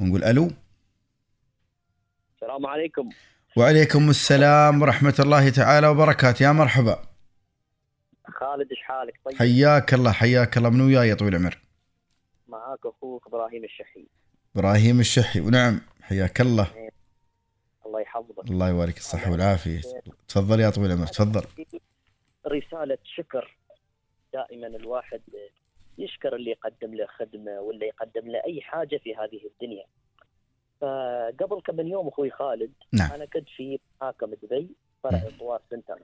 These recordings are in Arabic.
ونقول ألو. السلام عليكم. وعليكم السلام ورحمة الله تعالى وبركاته. يا مرحبا. خالد إيش حالك؟ طيب. حياك الله حياك الله. من وياي يا طويل العمر؟ معاك أخوك إبراهيم الشحي. إبراهيم الشحي. ونعم. حياك الله. الله يحفظك. الله يبارك الصحة والعافية. تفضل يا طويل العمر تفضل. رسالة شكر دائما الواحد يشكر اللي يقدم له خدمة ولا يقدم له أي حاجة في هذه الدنيا. فقبل كم من يوم أخوي خالد نعم. أنا كنت في محاكم دبي فرع طوار سنتر.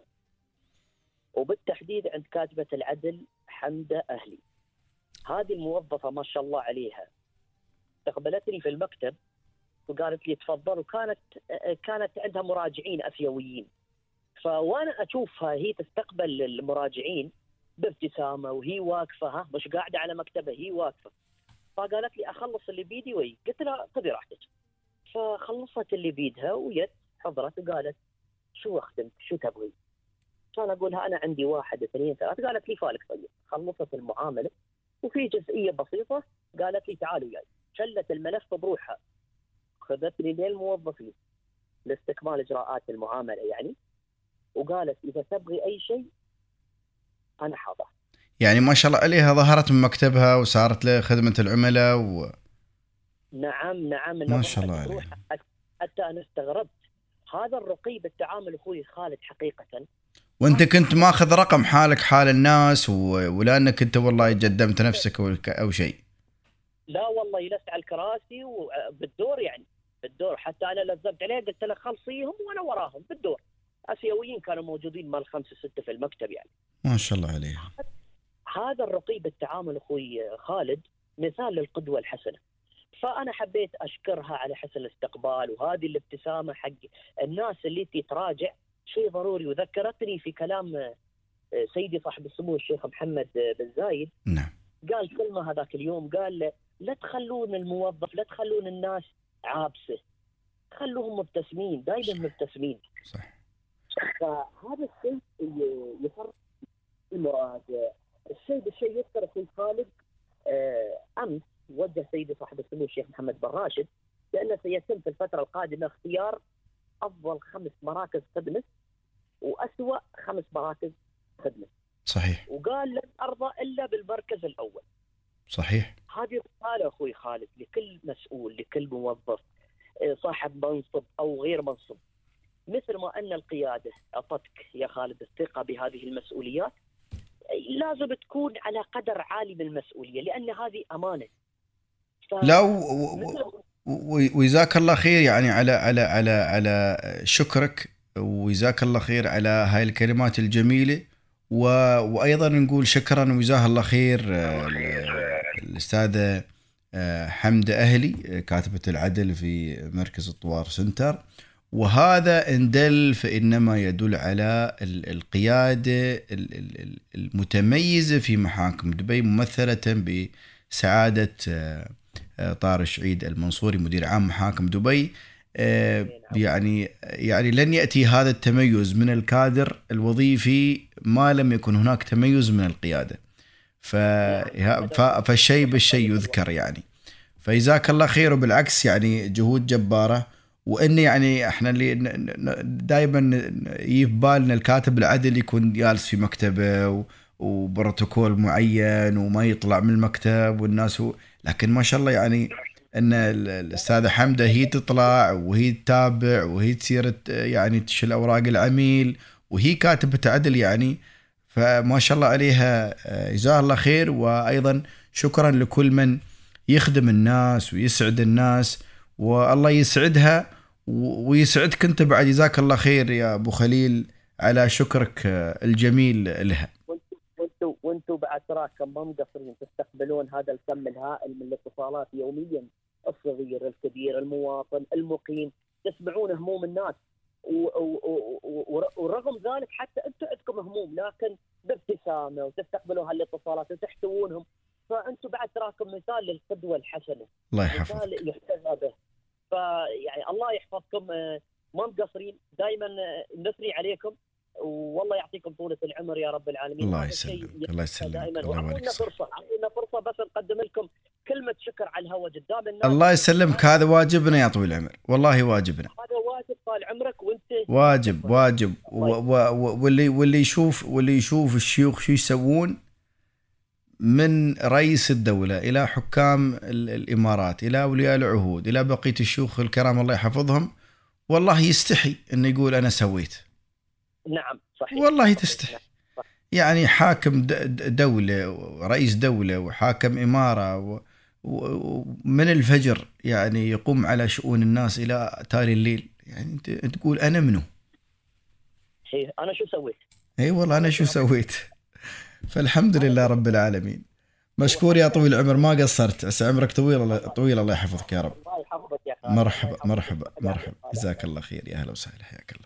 وبالتحديد عند كاتبة العدل حمدة أهلي. هذه الموظفة ما شاء الله عليها. استقبلتني في المكتب وقالت لي تفضل وكانت كانت عندها مراجعين اسيويين فوأنا أشوفها هي تستقبل المراجعين بابتسامة وهي واقفة ها مش قاعدة على مكتبها هي واقفة. فقالت لي أخلص اللي بيدي وي قلت لها خذي راحتك. فخلصت اللي بيدها ويت حضرت وقالت شو اخدمك شو تبغي؟ كان أقول لها أنا عندي واحد اثنين ثلاث قالت لي فالك طيب. خلصت المعاملة وفي جزئية بسيطة قالت لي تعالوا وياي. شلت الملف بروحها. خذتني للموظفين لاستكمال إجراءات المعاملة يعني. وقالت إذا تبغي أي شيء أنا حاضر. يعني ما شاء الله عليها ظهرت من مكتبها وصارت له خدمة العملاء و... نعم نعم. ما شاء الله عليها. حتى أنا استغربت. هذا الرقي بالتعامل أخوي خالد حقيقة. وأنت كنت ماخذ رقم حالك حال الناس. ولا انك أنت والله قدمت نفسك أو, أو شيء. لا والله جلست على الكراسي وبالدور يعني بالدور. حتى أنا لزمت عليه قلت له خلصيهم وأنا وراهم بالدور. اسيويين كانوا موجودين مال خمسة ستة في المكتب يعني. ما شاء الله عليها. هذا الرقي بالتعامل أخوي خالد مثال للقدوة الحسنة. فأنا حبيت أشكرها على حسن الاستقبال وهذه الابتسامة حق الناس اللي تراجع شيء ضروري وذكرتني في كلام سيدي صاحب السمو الشيخ محمد بن زايد. نعم. قال كلمة هذاك اليوم قال لا تخلون الموظف لا تخلون الناس عابسة. خلوهم مبتسمين دائما مبتسمين. صح فهذا الشيء يفرق المراجع الشيء بالشيء يذكر أخوي خالد أمس وجه سيدي صاحب السمو الشيخ محمد بن راشد بأنه سيتم في الفترة القادمة اختيار أفضل خمس مراكز خدمة واسوء خمس مراكز خدمة. صحيح. وقال لن أرضى إلا بالمركز الأول. صحيح. هذه رساله أخوي خالد لكل مسؤول لكل موظف صاحب منصب أو غير منصب. مثل ما أن القيادة اعطتك يا خالد الثقة بهذه المسؤوليات لازم تكون على قدر عالي من المسؤولية لأن هذه أمانة. لا و... وجزاك الله خير يعني على على على على شكرك وجزاك الله خير على هاي الكلمات الجميلة و... وأيضا نقول شكرا وجزاها الله خير الأستاذة حمدة أهلي كاتبة العدل في مركز الطوار سنتر وهذا إن دل فإنما يدل على القيادة المتميزة في محاكم دبي ممثلة بسعادة طارش عيد المنصوري مدير عام محاكم دبي. يعني يعني لن يأتي هذا التميز من الكادر الوظيفي ما لم يكن هناك تميز من القيادة. فالشيء بالشيء يذكر يعني. فجزاك الله خير وبالعكس يعني جهود جبارة. وان يعني إحنا اللي دائما يجي في بالنا الكاتب العدل يكون جالس في مكتبة وبروتوكول معين وما يطلع من المكتب والناس هو لكن ما شاء الله يعني إن الاستاذه حمدة هي تطلع وهي تتابع وهي تصير يعني تشيل أوراق العميل وهي كاتبة عدل يعني. فما شاء الله عليها جزاها الله خير وأيضا شكرا لكل من يخدم الناس ويسعد الناس والله يسعدها. ويسعدك أنت بعد. جزاك الله خير يا أبو خليل على شكرك الجميل لها. وأنتم وأنتم بعد تراكم ما مقصرين تستقبلون هذا الكم الهائل من الاتصالات يوميا. الصغير الكبير المواطن المقيم. تسمعون هموم الناس. ورغم ذلك حتى أنتم عندكم هموم لكن بابتسامة وتستقبلون هالاتصالات وتحتوونهم. فانتم بعد تراكم مثال للقدوة الحسنة. الله يحفظك. مثال يحتذى به. فيعني الله يحفظكم ما مقصرين دائما نثني عليكم والله يعطيكم طولة العمر يا رب العالمين. الله يسلمك الله يسلمك الله يبارك فرصة اعطينا فرصة بس نقدم لكم كلمة شكر على الهواء قدام الناس. الله يسلمك هذا واجبنا يا طويل العمر والله واجبنا. هذا واجب طال عمرك وانت واجب واجب. و و و واللي واللي يشوف واللي يشوف الشيوخ شو يسوون من رئيس الدولة إلى حكام ال- الإمارات إلى أولياء العهود إلى بقية الشيوخ الكرام الله يحفظهم والله يستحي إنه يقول أنا سويت. نعم صحيح. والله تستحي. يعني حاكم دولة رئيس دولة وحاكم إمارة ومن الفجر يعني يقوم على شؤون الناس إلى تالي الليل. يعني أنت تقول أنا منو؟ إيه، أنا شو سويت؟ اي والله أنا شو سويت؟ فالحمد لله رب العالمين. مشكور يا طويل العمر ما قصرت. عسى عمرك طويل الله طويل الله يحفظك يا رب. الله يحفظك يا مرحبا مرحبا مرحبا. جزاك الله خير. يا أهلا وسهلا. حياك الله.